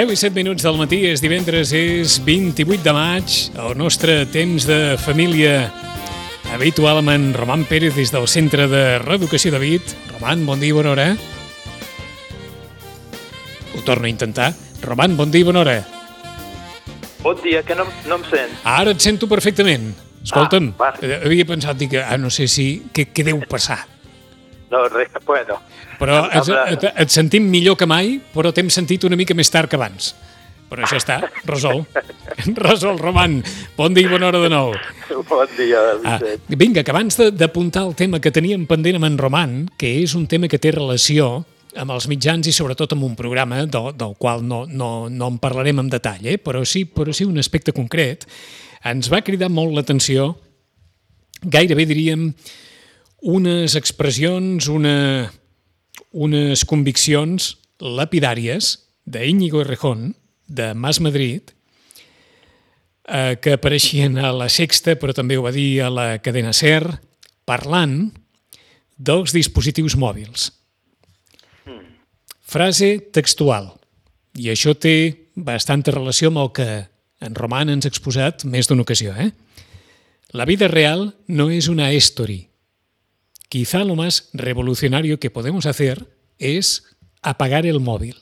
10 i 7 minuts del matí, és divendres, és 28 de maig, el nostre temps de família habitual amb en Roman Pérez des del Centre de Reeducació de Vit. Roman, bon dia i bona hora. Ho torno a intentar. Roman, bon dia i bona hora. Bon dia, que no, no em sent. Ara et sento perfectament. Escolta'm, Ah, eh, havia pensat, dic, ah, no sé si... Què, què deu passar? No, res, bueno. Però et, et, et sentim millor que mai, però t'hem sentit una mica més tard que abans. Però això està, resol. resol, Roman. Bon dia i bona hora de nou. Bon dia, Ah, Vicent. vinga, que abans de- d'apuntar el tema que teníem pendent amb en Roman, que és un tema que té relació amb els mitjans i sobretot amb un programa del, del qual no, no, no en parlarem en detall, eh? però, sí, però sí un aspecte concret, ens va cridar molt l'atenció, gairebé diríem, unes expressions, una, unes conviccions lapidàries d'Íñigo Errejón, de Mas Madrid, eh, que apareixien a la Sexta, però també ho va dir a la cadena SER, parlant dels dispositius mòbils. Frase textual. I això té bastanta relació amb el que en Roman ens ha exposat més d'una ocasió. Eh? La vida real no es una history. Quizá lo más revolucionario que podemos hacer es apagar el móvil.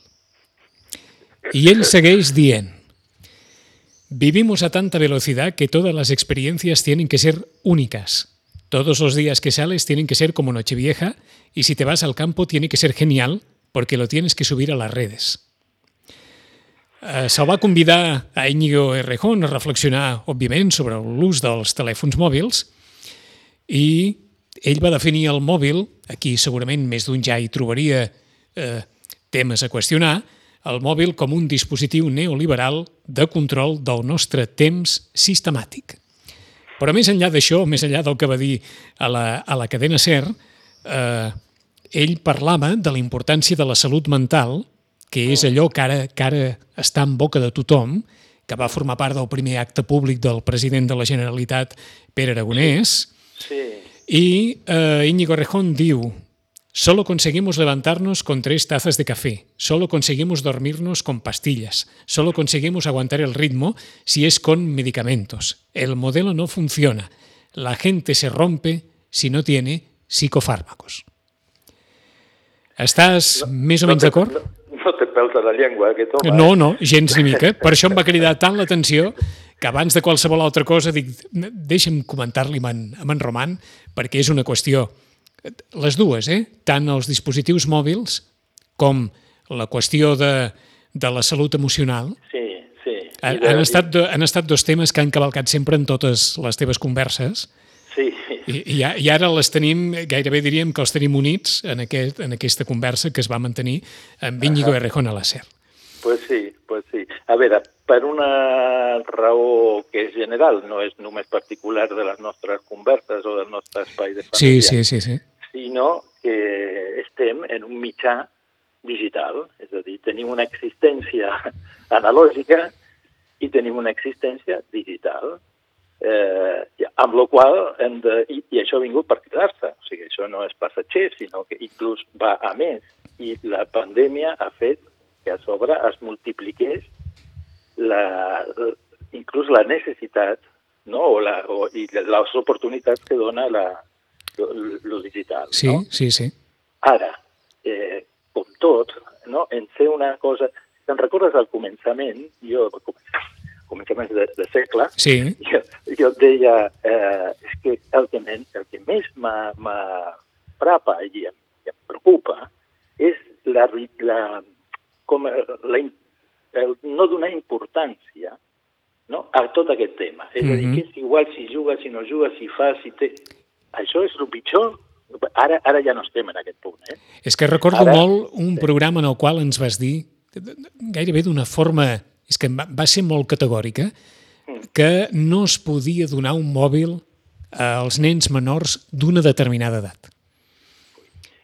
Y él segueix dient Vivimos a tanta velocidad que todas las experiencias tienen que ser únicas. Todos los días que sales tienen que ser como Nochevieja y si te vas al campo tiene que ser genial porque lo tienes que subir a las redes. Eh, Se'l va convidar a Íñigo Errejón a reflexionar, òbviament, sobre l'ús dels telèfons mòbils i ell va definir el mòbil, aquí segurament més d'un ja hi trobaria eh, temes a qüestionar, el mòbil com un dispositiu neoliberal de control del nostre temps sistemàtic. Però més enllà d'això, més enllà del que va dir a la, a la cadena SER, eh, ell parlava de la importància de la salut mental, que és allò que ara, que ara està en boca de tothom, que va formar part del primer acte públic del president de la Generalitat, Pere Aragonès, Sí. Y eh, Íñigo Rejón diu, solo conseguimos levantarnos con tres tazas de café, solo conseguimos dormirnos con pastillas, solo conseguimos aguantar el ritmo si es con medicamentos. El modelo no funciona. La gente se rompe si no tiene psicofármacos. Estàs més o menys te- d'acord? No, no te pèls a la llengua, aquest home. No, no, gens ni mica. Per això em va cridar tant l'atenció que abans de qualsevol altra cosa dic, deixa'm comentar-li amb, en, amb en Roman, perquè és una qüestió, les dues, eh? tant els dispositius mòbils com la qüestió de, de la salut emocional, Sí, sí. Han, de- han, estat, han estat dos temes que han cavalcat sempre en totes les teves converses, Sí, i, i ara les tenim, gairebé diríem que els tenim units en, aquest, en aquesta conversa que es va mantenir amb Íñigo Errejón a la SER. pues sí, pues sí. A veure, per una raó que és general, no és només particular de les nostres converses o del nostre espai de Sí, família, sí, sí, sí. sinó que estem en un mitjà digital, és a dir, tenim una existència analògica i tenim una existència digital, eh, amb la qual hem de, i, i això ha vingut per quedar-se, o sigui, això no és passatger, sinó que inclús va a més, i la pandèmia ha fet que a sobre es multipliqués la, inclús la necessitat no? o, la, o i les oportunitats que dona la, lo, digital. Sí, no? sí, sí. Ara, eh, com tot, no? en ser una cosa... Te'n recordes al començament, jo, començaments de, de segle, Sí, jo, jo deia eh, és que el que, men, el que més m'atrapa i em, i em preocupa és la, la, com la, im- el no donar importància no, a tot aquest tema. És a dir, que és igual si jugues, si no jugues, si fas, si té... Això és el pitjor. Ara, ara ja no estem en aquest punt. Eh? és que recordo Ara- molt un programa en el qual ens vas dir, gairebé d'una forma, és que va ser molt categòrica, que no es podia donar un mòbil als nens menors d'una determinada edat.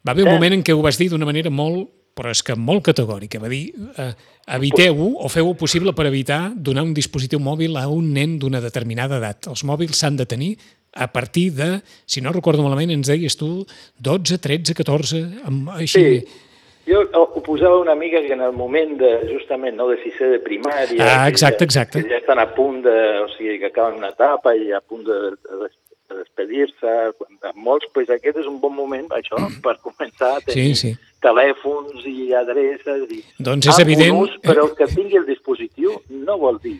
Va haver un moment en què ho vas dir d'una manera molt, però és que molt categòrica. Va dir, eh, eviteu-ho o feu-ho possible per evitar donar un dispositiu mòbil a un nen d'una determinada edat. Els mòbils s'han de tenir a partir de, si no recordo malament, ens deies tu, 12, 13, 14, amb, així... Sí. Jo ho posava una mica que en el moment de, justament, no, de sisè de primària... Ah, exacte, que, exacte. Que ja estan a punt de... O sigui, que acaben una etapa i a punt de, de, de despedir-se, molts, pues aquest és un bon moment, això, per començar a tenir Sí, sí. telèfons i adreces i... Doncs és evident- Ús, però que tingui el dispositiu no vol dir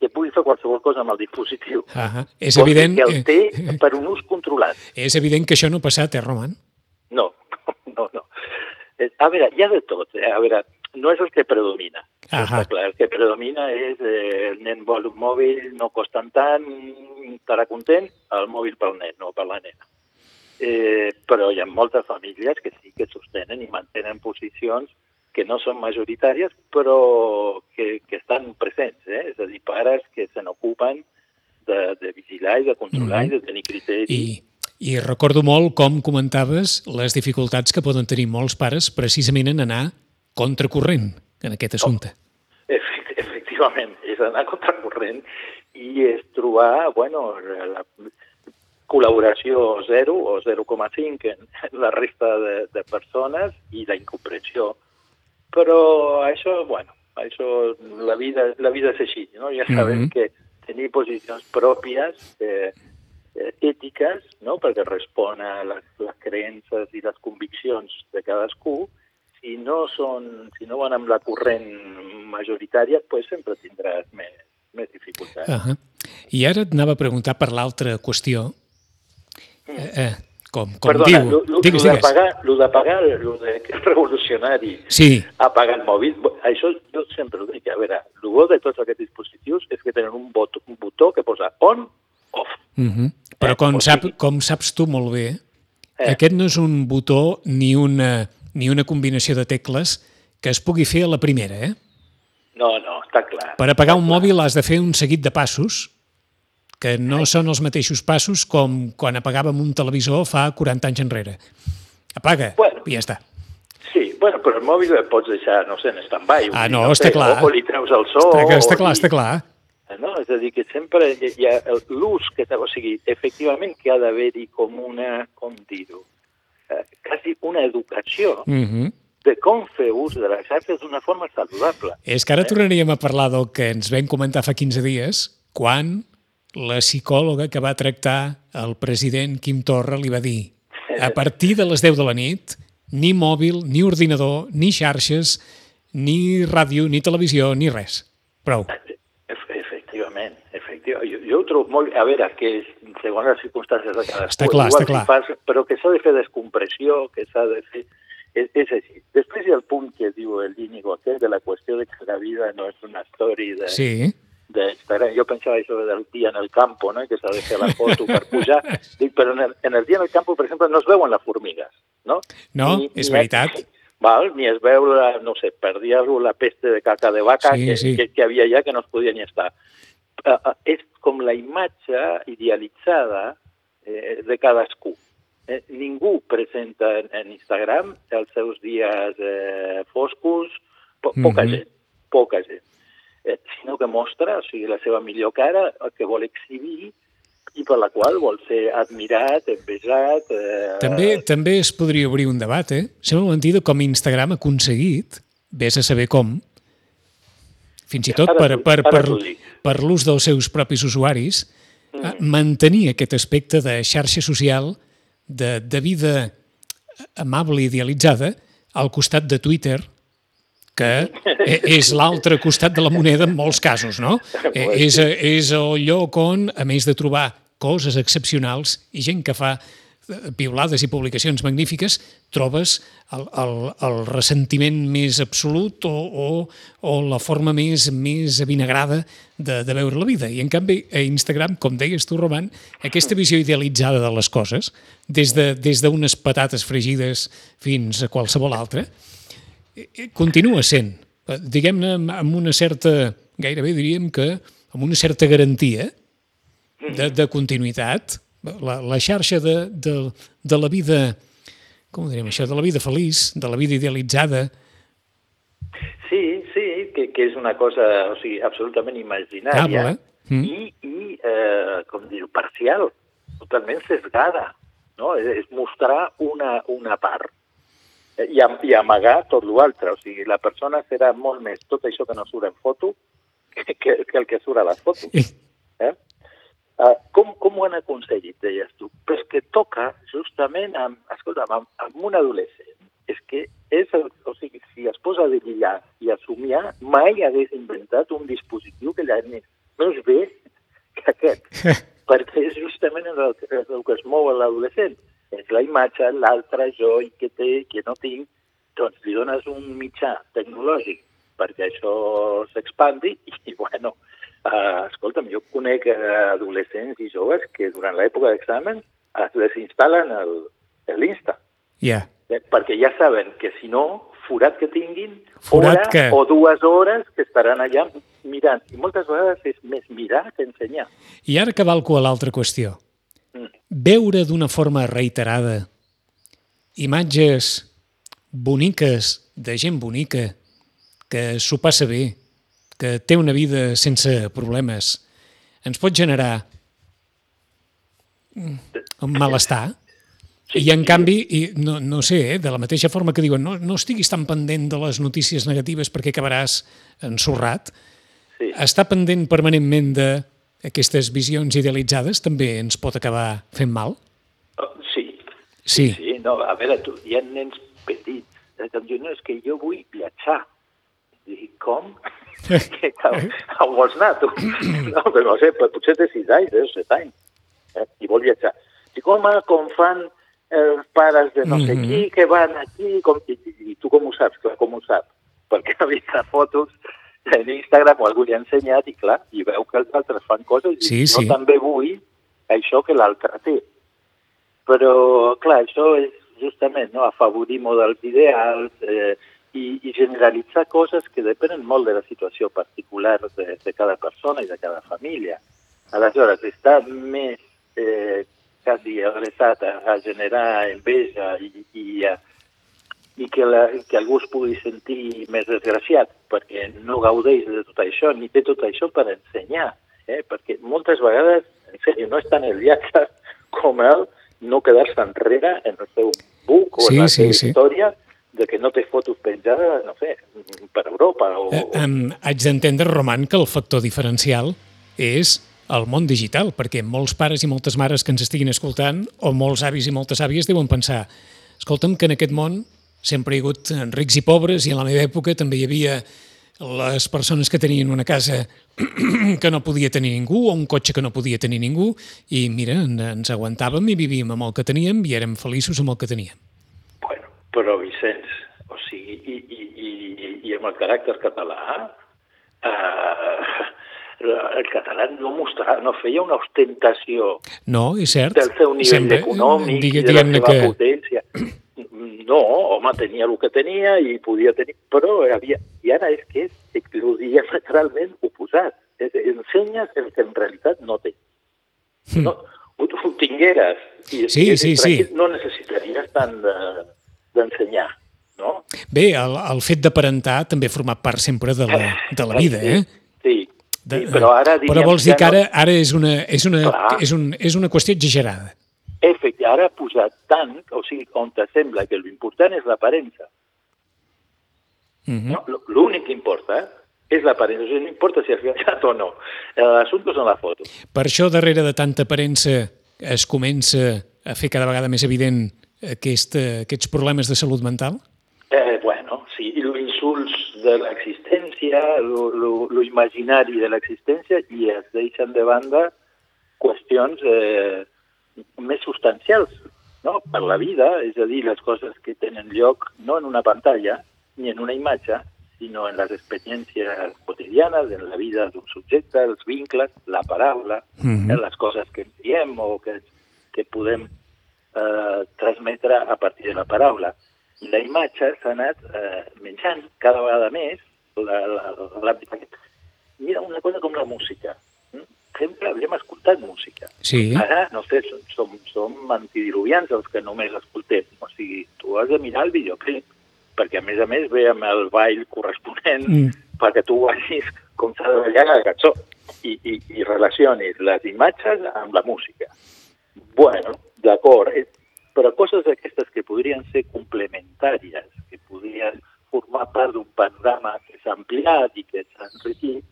que pugui fer qualsevol cosa amb el dispositiu. Ah, és Vol evident, Que el té eh, per un ús controlat. és evident que això no ha passat, eh, Roman? No, no, no. Eh, A veure, hi ha de tot. Eh? A veure, no és el que predomina. Això està clar. El que predomina és eh, el nen vol un mòbil, no costen tant, estarà content, el mòbil pel nen, no per la nena. Eh, però hi ha moltes famílies que sí que sostenen i mantenen posicions que no són majoritàries, però que, que estan presents, eh? és a dir, pares que se n'ocupen de, de vigilar i de controlar Mhm. i de tenir criteri. I, I recordo molt com comentaves les dificultats que poden tenir molts pares precisament en anar contracorrent en aquest assumpte. Efect efectivament, és anar contracorrent i és trobar, bueno, la col·laboració 0 o 0,5 en, la resta de, de persones i la incomprensió. Però això, bueno, això, la vida, la vida és així, no? Ja sabem Mhm. que tenir posicions pròpies, eh, eh, ètiques, no? perquè respon a les, les creences i les conviccions de cadascú, si no, són, si no van amb la corrent majoritària, pues sempre tindràs més, més dificultats. Uh -huh. I ara et anava a preguntar per l'altra qüestió. Eh, eh, com com Perdona, diu... lo, lo, digues, digues. lo d'apagar, lo de que és revolucionari, Sí, apagar el mòbil, això jo sempre ho dic, a veure, el bo de tots aquests dispositius és que tenen un botó, un botó que posa on, off. uh -huh. però Eh, com, sap, com saps tu molt bé, Eh. aquest no és un botó ni una, ni una combinació de tecles que es pugui fer a la primera, eh? No, no, està clar. Per apagar un mòbil has de fer un seguit de passos que no són els mateixos passos com quan apagàvem un televisor fa 40 anys enrere. Apaga Bueno. i ja està. Sí, bueno, però el mòbil el pots deixar, no sé, en stand-by. Ah, no, sé, està clar. O, li treus el so. Està, està clar, li- està clar. No? És a dir, que sempre hi ha l'ús que... O sigui, efectivament que ha d'haver-hi com una, com dir-ho, eh, quasi una educació Uh -huh. de com fer ús de les xarxes d'una forma saludable. És que ara tornaríem a parlar del que ens vam comentar fa 15 dies, quan la psicòloga que va tractar el president Quim Torra li va dir a partir de les 10 de la nit, ni mòbil, ni ordinador, ni xarxes, ni ràdio, ni televisió, ni res. Prou. Ef- Efectivament, efectivament. Jo, jo ho trobo molt... A veure, que és, segons les circumstàncies de cadascú... Està clar, igual està clar. Fas, però que s'ha de fer descompressió, que s'ha de fer... És, és així. Després hi ha el punt que diu el Íñigo aquest de la qüestió de que la vida no és una story de, Sí. d'Instagram. Jo pensava això del dia en el campo, no? que s'ha de fer la foto per pujar. Dic, però en el, en el dia en el campo, per exemple, no es veuen les formigues, no? No, és veritat. Val, ni es veu, la, no sé, per dir-ho, la peste de caca de vaca Sí, que, sí. que, que havia allà que no es podia ni estar. Uh, uh, és com la imatge idealitzada eh, de cadascú. Eh, ningú presenta en, en Instagram els seus dies eh, foscos, po poca Mhm. gent, poca gent. Eh, sinó que mostra o sigui, la seva millor cara, el que vol exhibir i per la qual vol ser admirat, envejat... Eh, També, també es podria obrir un debat, eh? Sembla mentida com Instagram ha aconseguit, vés a saber com, fins i tot Ara per, per, per, dic. Per l'ús dels seus propis usuaris, eh, mantenir aquest aspecte de xarxa social, de, de vida amable i idealitzada, al costat de Twitter, que e- és l'altre costat de la moneda en molts casos, no? Eh, És, és el lloc on, a més de trobar coses excepcionals i gent que fa piulades i publicacions magnífiques, trobes el, el, el ressentiment més absolut o, o, o la forma més, més avinagrada de, de veure la vida. I en canvi a Instagram, com deies tu, Roman, aquesta visió idealitzada de les coses, des de- des d'unes de, patates fregides fins a qualsevol altra, eh, continua sent, eh, diguem-ne, amb una certa, gairebé diríem que amb una certa garantia de, de continuïtat, la, la xarxa de, de, de la vida, com diríem això, de la vida feliç, de la vida idealitzada, Sí, sí, que, que és una cosa o sigui, absolutament imaginària Cable, mm. i, i eh, com dir parcial, totalment sesgada. No? És, és mostrar una, una part. i, i amagar tot l'altre. O sigui, la persona serà molt més tot això que no surt en foto que, que, que el que surt a les fotos. Eh? Uh, com, com ho han aconseguit, deies tu? Però és que toca justament amb, escolta'm, amb, amb un adolescent. És que és, el, o sigui, si es posa de lillar i a somiar, mai hagués inventat un dispositiu que allà més, més bé que aquest. perquè és justament el, el que es mou a l'adolescent és la imatge, l'altre jo i que té, que no tinc, doncs li dones un mitjà tecnològic perquè això s'expandi i, bueno, escolta'm, jo conec adolescents i joves que durant l'època d'examen es desinstal·len l'Insta. Yeah. Eh, perquè ja saben que si no, forat que tinguin, forat hora que... o dues hores que estaran allà mirant. I moltes vegades és més mirar que ensenyar. I ara que valco a l'altra qüestió veure d'una forma reiterada imatges boniques de gent bonica que s'ho passa bé, que té una vida sense problemes, ens pot generar un malestar? I en canvi, i no, no sé, eh, de la mateixa forma que diuen no, no estiguis tan pendent de les notícies negatives perquè acabaràs ensorrat, sí. està pendent permanentment de aquestes visions idealitzades també ens pot acabar fent mal? Oh, sí. Sí. Sí, no, a veure, tu, hi ha nens petits que em diuen, no, és que jo vull viatjar. Dic, com? que, on vols anar, tu? no, però no sé, potser té 6 anys, 10 7 anys, eh? i vol viatjar. Dic, home, com fan els pares de no sé mm -hmm. qui, que van aquí, com, i, i, i tu com ho saps? Clar, com ho saps? Perquè ha vist fotos en Instagram o algú li ha ensenyat i clar, i veu que els altres fan coses i sí, jo sí. també vull això que l'altre té. Però, clar, això és justament no, afavorir models ideals eh, i, i generalitzar coses que depenen molt de la situació particular de, de cada persona i de cada família. Aleshores, està més eh, quasi adreçat a, a generar enveja i, i a, i que, la, que algú es pugui sentir més desgraciat perquè no gaudeix de tot això, ni té tot això per ensenyar, eh? perquè moltes vegades, en sèrio, no és tant el viatge com el no quedar-se enrere en el seu buc o sí, en la sí, seva sí. història de que no té fotos penjades, no sé, per Europa. O... Eh, um, haig d'entendre, Roman, que el factor diferencial és el món digital, perquè molts pares i moltes mares que ens estiguin escoltant, o molts avis i moltes àvies, deuen pensar escolta'm, que en aquest món sempre hi ha hagut rics i pobres i en la meva època també hi havia les persones que tenien una casa que no podia tenir ningú o un cotxe que no podia tenir ningú i mira, ens aguantàvem i vivíem amb el que teníem i érem feliços amb el que teníem. Però Vicenç, o sigui, i, i, i, i amb el caràcter català, eh, el català no mostrava, no feia una ostentació no, és cert. del seu nivell Sempre, econòmic digue, i de la seva que... potència. No, home, tenia el que tenia i podia tenir, però havia... I ara és que és el diametralment oposat. Ensenyes el que en realitat no té. Hm. No, ho, ho tingueres i Sí, sí, sí. no necessitaries tant de- d'ensenyar, no? Bé, el, el fet d'aparentar també ha format part sempre de la, de la vida, eh? Sí, De, sí però ara però diríem vols dir que ara, ara és, una, és, una, Clar. és, un, és una qüestió exagerada. Efecte, ara ha pujat tant, o sigui, on sembla que l'important és l'aparença. Uh -huh. No? L'únic que importa eh, és l'aparença, o sigui, no importa si has viatjat o no. L'assumpte són la foto. Per això, darrere de tanta aparença, es comença a fer cada vegada més evident aquest, aquests problemes de salut mental? Eh, bueno, sí, i l'insults de l'existència, lo imaginari de l'existència, i es deixen de banda qüestions eh, més substancials no? per la vida, és a dir, les coses que tenen lloc no en una pantalla ni en una imatge, sinó en les experiències quotidianes, en la vida d'un subjecte, els vincles, la paraula, Mhm. eh, les coses que ens diem o que, que podem eh, transmetre a partir de la paraula. I la imatge s'ha anat eh, menjant cada vegada més la, la, Mira, una cosa com la música. Mm? Sempre havíem escoltat música. Sí. Ara, no sé, som, som, som antidiluvians els que només escoltem. O sigui, tu has de mirar el videoclip, perquè a més a més ve amb el ball corresponent Mm. perquè tu vegis com s'ha de ballar la cançó i, i, i relacionis les imatges amb la música. Bueno, d'acord, eh, però coses d'aquestes que podrien ser complementàries, que podrien formar part d'un panorama que s'ha ampliat i que s'ha enriquit,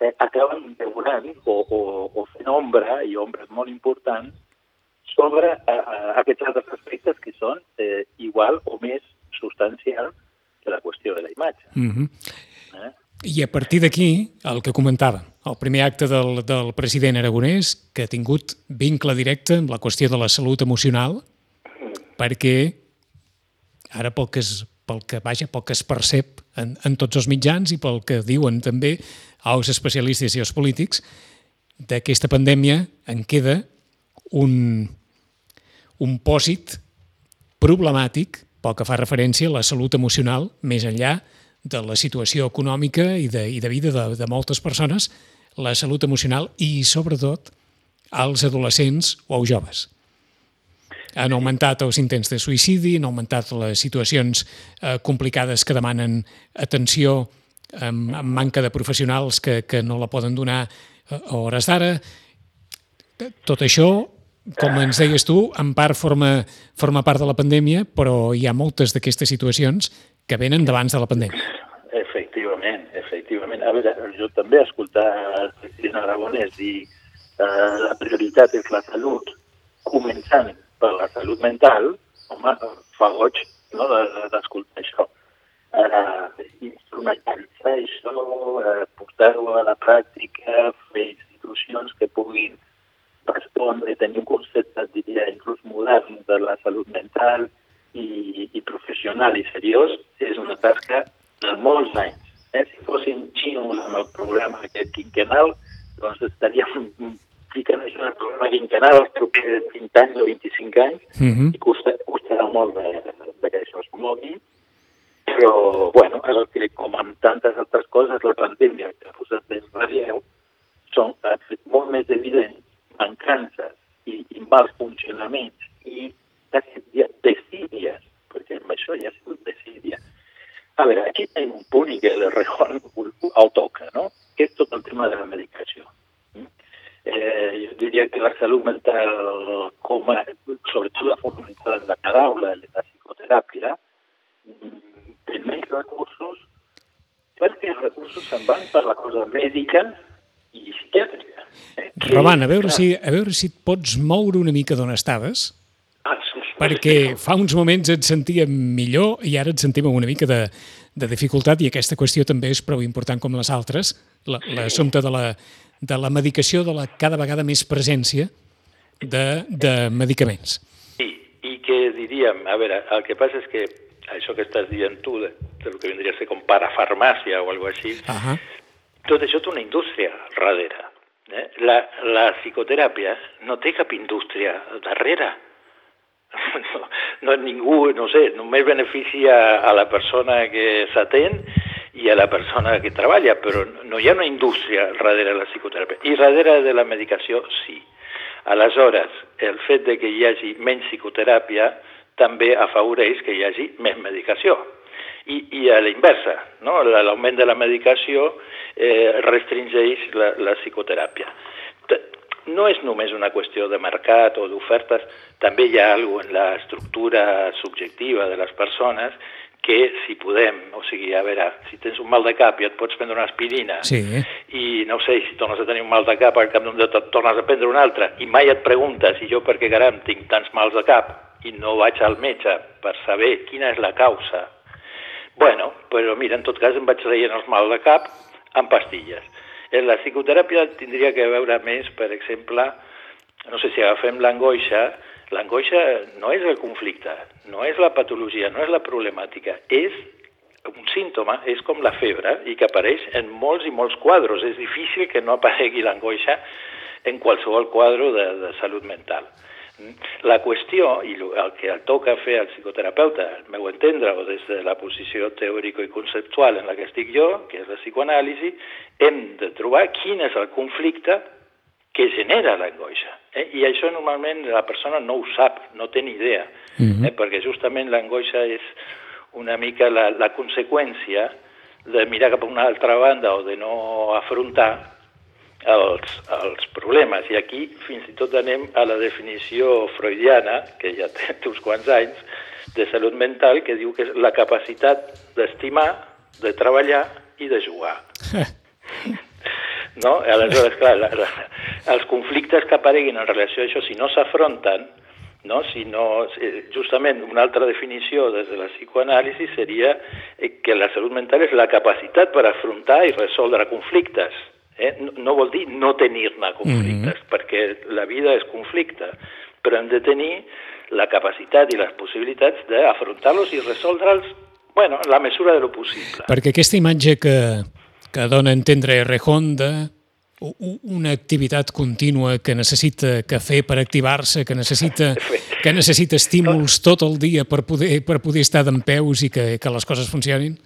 eh, acaben devorant o, o, o fent ombra, i ombres molt importants, sobre eh, eh, aquests altres aspectes que són eh, igual o més substancials que la qüestió de la imatge. Mm -hmm. eh? I a partir d'aquí, el que comentava, el primer acte del, del president aragonès, que ha tingut vincle directe amb la qüestió de la salut emocional, perquè ara pel que es, pel que, vaja, pel que es percep en, en tots els mitjans i pel que diuen també els especialistes i els polítics, d'aquesta pandèmia en queda un, un pòsit problemàtic pel que fa referència a la salut emocional, més enllà de la situació econòmica i de, i de vida de, de moltes persones, la salut emocional i, sobretot, als adolescents o als joves. Han augmentat els intents de suïcidi, han augmentat les situacions eh, complicades que demanen atenció amb, amb manca de professionals que, que no la poden donar a hores d'ara. Tot això com ens deies tu, en part forma, forma part de la pandèmia, però hi ha moltes d'aquestes situacions que venen d'abans de la pandèmia. Efectivament, efectivament. A veure, jo també he escoltat president Aragonès dir eh, la prioritat és la salut, començant per la salut mental, home, fa goig no, d'escoltar això. Eh, instrumentalitzar això, eh, portar-ho a la pràctica, fer institucions que puguin respondre, tenir un concepte, diria, inclús modern de la salut mental i, i professional i seriós, és una tasca de molts anys. Eh? Si fossin xinos amb el programa aquest quinquenal, doncs estaríem ficant això en el programa quinquenal els propers 20 anys o 25 anys uh -huh. i costa, costarà molt de, de que això es mogui. Però, bueno, el que, com amb tantes altres coses, la pandèmia que ha posat en relleu, són, ha fet molt més evident mancances i, i mals funcionaments i desídies, perquè amb això ja ha sigut desídia. A veure, aquí tenim un punt i que l'Errejón el toca, no? que és tot el tema de la medicació. Mm? Eh, jo diria que la salut mental, com a, sobretot la forma mental de la paraula, la psicoteràpia, mm, té menys recursos perquè els recursos se'n van per la cosa mèdica i psiquiàtrica. Eh? Roman, a veure, si, a veure si et pots moure una mica d'on estaves, ah, perquè fa uns moments et sentíem millor i ara et sentim una mica de, de dificultat i aquesta qüestió també és prou important com les altres, l'assumpte de, la, de la medicació, de la cada vegada més presència de, de medicaments. I, I que diríem, a veure, el que passa és que això que estàs dient tu, de, de lo que vindria a ser com parafarmàcia o alguna així, uh -huh. Tot això té una indústria darrere. Eh? La, la psicoteràpia no té cap indústria darrere. No, no ningú, no sé, només beneficia a la persona que s'atén i a la persona que treballa, però no hi ha una indústria darrere de la psicoteràpia. I darrere de la medicació, sí. Aleshores, el fet de que hi hagi menys psicoteràpia també afavoreix que hi hagi més medicació i, i a la inversa, no? l'augment de la medicació eh, restringeix la, la psicoteràpia. No és només una qüestió de mercat o d'ofertes, també hi ha alguna en l'estructura subjectiva de les persones que si podem, o sigui, a veure, si tens un mal de cap i et pots prendre una aspirina sí. i no sé, si tornes a tenir un mal de cap, al cap d'un dia tornes a prendre una altra i mai et preguntes si jo per què caram tinc tants mals de cap i no vaig al metge per saber quina és la causa Bueno, però mira, en tot cas em vaig traient els mal de cap amb pastilles. En la psicoteràpia tindria que veure més, per exemple, no sé si agafem l'angoixa, l'angoixa no és el conflicte, no és la patologia, no és la problemàtica, és un símptoma, és com la febre i que apareix en molts i molts quadros. És difícil que no aparegui l'angoixa en qualsevol quadre de, de salut mental. La qüestió, i el que el toca fer al psicoterapeuta, al meu entendre, o des de la posició teòrica i conceptual en la que estic jo, que és la psicoanàlisi, hem de trobar quin és el conflicte que genera l'angoixa. Eh? I això normalment la persona no ho sap, no té ni idea, uh -huh. eh? perquè justament l'angoixa és una mica la, la conseqüència de mirar cap a una altra banda o de no afrontar els, els problemes. I aquí fins i tot anem a la definició freudiana, que ja té uns quants anys, de salut mental, que diu que és la capacitat d'estimar, de treballar i de jugar. no? Aleshores, clar, la, la, els conflictes que apareguin en relació a això, si no s'afronten, no? Si no, justament una altra definició des de la psicoanàlisi seria eh, que la salut mental és la capacitat per afrontar i resoldre conflictes. Eh? No, no vol dir no tenir-ne conflictes, mm -hmm. perquè la vida és conflicte, però hem de tenir la capacitat i les possibilitats d'afrontar-los i resoldre'ls bueno, en la mesura de lo possible. Perquè aquesta imatge que, que dona a entendre Rejón de una activitat contínua que necessita cafè per activar-se, que necessita, que necessita estímuls tot el dia per poder, per poder estar d'en peus i que, que les coses funcionin?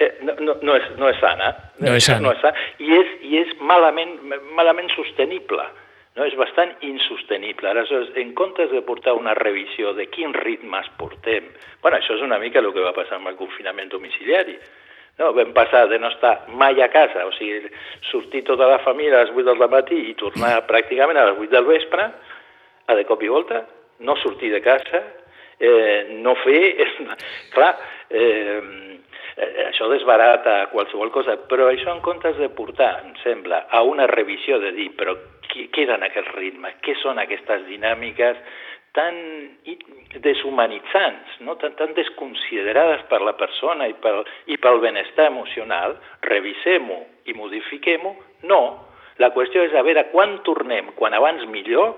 Eh, no, no, no, és, no és sana. No és sana. No és sana. I és, i és malament, malament sostenible. No? És bastant insostenible. Aleshores, en comptes de portar una revisió de quins ritmes portem... bueno, això és una mica el que va passar amb el confinament domiciliari no, vam passar de no estar mai a casa, o sigui, sortir tota la família a les 8 del matí i tornar pràcticament a les 8 del vespre, a de cop i volta, no sortir de casa, eh, no fer... clar, eh, això desbarata qualsevol cosa, però això en comptes de portar, em sembla, a una revisió de dir, però què, què eren aquests ritmes, què són aquestes dinàmiques tan deshumanitzants, no? tan, tan desconsiderades per la persona i pel, i pel benestar emocional, revisem-ho i modifiquem-ho. No, la qüestió és a veure quan tornem, quan abans millor,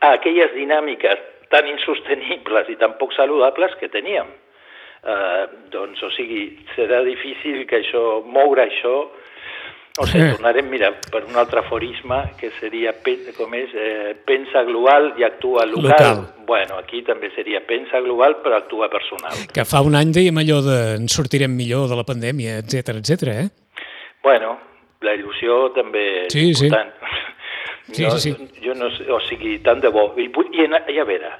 a aquelles dinàmiques tan insostenibles i tan poc saludables que teníem. Eh, doncs, o sigui, serà difícil que això, moure això o sigui, eh. tornarem, mira, per un altre aforisme que seria, com és, eh, pensa global i actua local. local. Bueno, aquí també seria pensa global però actua personal. Que fa un any dèiem allò de ens sortirem millor de la pandèmia, etc etc. eh? Bueno, la il·lusió també és sí, important. Sí. Jo, sí, sí. jo no o sigui, tant de bo. I, i, i a veure,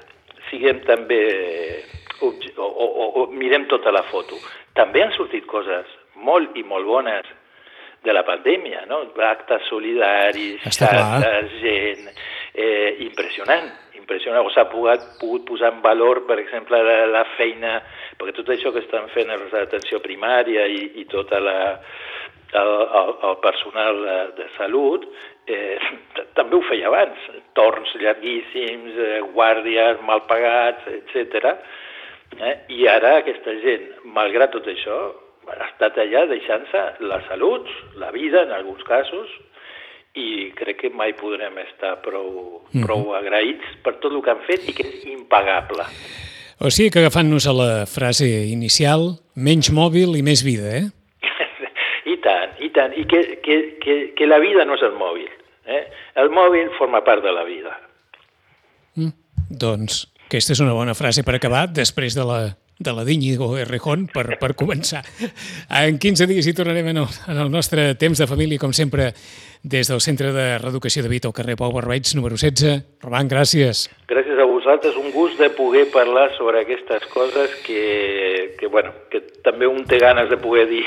siguem també, o, o, o, mirem tota la foto. També han sortit coses molt i molt bones de la pandèmia, no? actes solidaris, xarxes, gent, eh, impressionant, impressionant. O s'ha pogut, pogut posar en valor, per exemple, la, la feina, perquè tot això que estan fent els d'atenció primària i, i tota la, el, el, el personal de, de salut, eh, també ho feia abans, torns llarguíssims, eh, guàrdies mal pagats, etc. Eh? I ara aquesta gent, malgrat tot això, ha estat allà deixant-se la salut, la vida en alguns casos, i crec que mai podrem estar prou, -hmm. prou agraïts per tot el que han fet i que és impagable. O sigui que agafant-nos a la frase inicial, menys mòbil i més vida, eh? I tant, i tant. I que, que, que, que la vida no és el mòbil. Eh? El mòbil forma part de la vida. Mm, doncs, aquesta és una bona frase per acabar, després de la de la d'Iñigo Errejón per, per començar. En 15 dies hi tornarem en el, en el nostre temps de família, com sempre, des del Centre de Reeducació de Vita al carrer Pau Barbeig, número 16. Roman, gràcies. Gràcies a vosaltres. Un gust de poder parlar sobre aquestes coses que, que, bueno, que també un té ganes de poder dir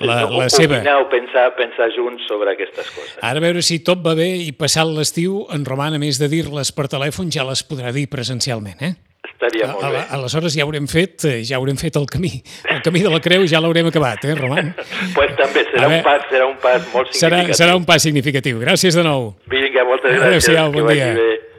la, la seva. o pensar, pensar junts sobre aquestes coses. Ara a veure si tot va bé i passat l'estiu, en Roman, a més de dir-les per telèfon, ja les podrà dir presencialment, eh? Estaria molt bé. Aleshores ja haurem fet, eh, ja haurem fet el camí. El camí de la creu ja l'haurem acabat, eh, Roman? pues també serà un, pas, serà un pas molt significatiu. Serà, serà un pas significatiu. Gràcies de nou. Vinga, moltes gràcies. Adéu-siau, bon dia. Bé.